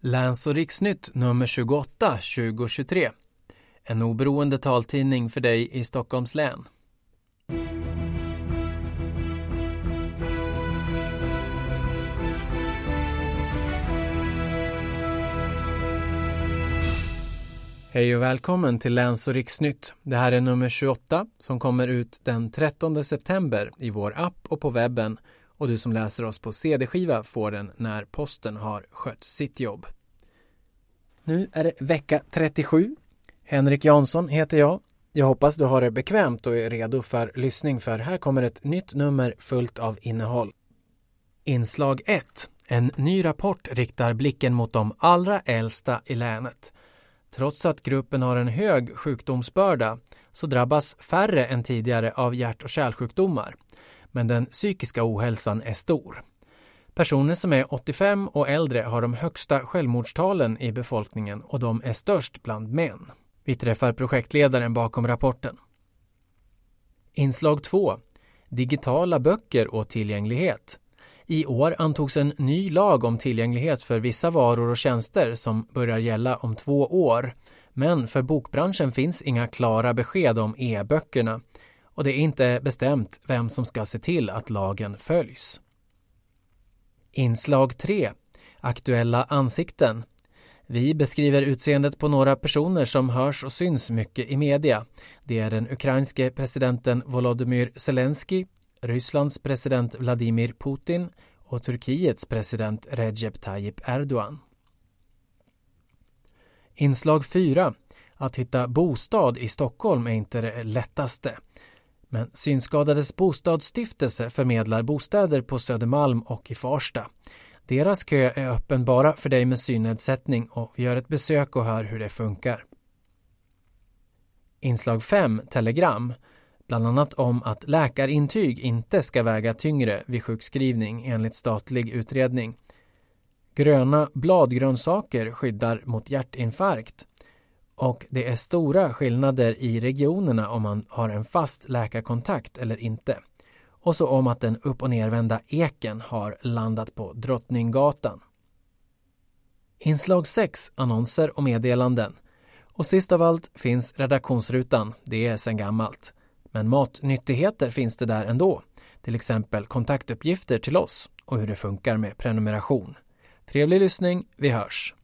Läns och riksnytt nummer 28 2023. En oberoende taltidning för dig i Stockholms län. Hej och välkommen till Läns och riksnytt. Det här är nummer 28 som kommer ut den 13 september i vår app och på webben och du som läser oss på CD-skiva får den när posten har skött sitt jobb. Nu är det vecka 37. Henrik Jansson heter jag. Jag hoppas du har det bekvämt och är redo för lyssning för här kommer ett nytt nummer fullt av innehåll. Inslag 1. En ny rapport riktar blicken mot de allra äldsta i länet. Trots att gruppen har en hög sjukdomsbörda så drabbas färre än tidigare av hjärt och kärlsjukdomar. Men den psykiska ohälsan är stor. Personer som är 85 och äldre har de högsta självmordstalen i befolkningen och de är störst bland män. Vi träffar projektledaren bakom rapporten. Inslag 2. Digitala böcker och tillgänglighet. I år antogs en ny lag om tillgänglighet för vissa varor och tjänster som börjar gälla om två år. Men för bokbranschen finns inga klara besked om e-böckerna och det är inte bestämt vem som ska se till att lagen följs. Inslag 3. Aktuella ansikten. Vi beskriver utseendet på några personer som hörs och syns mycket i media. Det är den ukrainske presidenten Volodymyr Zelensky, Rysslands president Vladimir Putin och Turkiets president Recep Tayyip Erdogan. Inslag 4. Att hitta bostad i Stockholm är inte det lättaste. Men Synskadades bostadsstiftelse förmedlar bostäder på Södermalm och i Farsta. Deras kö är öppen bara för dig med synnedsättning och vi gör ett besök och hör hur det funkar. Inslag 5, Telegram, bland annat om att läkarintyg inte ska väga tyngre vid sjukskrivning enligt statlig utredning. Gröna bladgrönsaker skyddar mot hjärtinfarkt och det är stora skillnader i regionerna om man har en fast läkarkontakt eller inte. Och så om att den upp och nervända eken har landat på Drottninggatan. Inslag 6, annonser och meddelanden. Och sist av allt finns redaktionsrutan, det är sedan gammalt. Men matnyttigheter finns det där ändå. Till exempel kontaktuppgifter till oss och hur det funkar med prenumeration. Trevlig lyssning, vi hörs!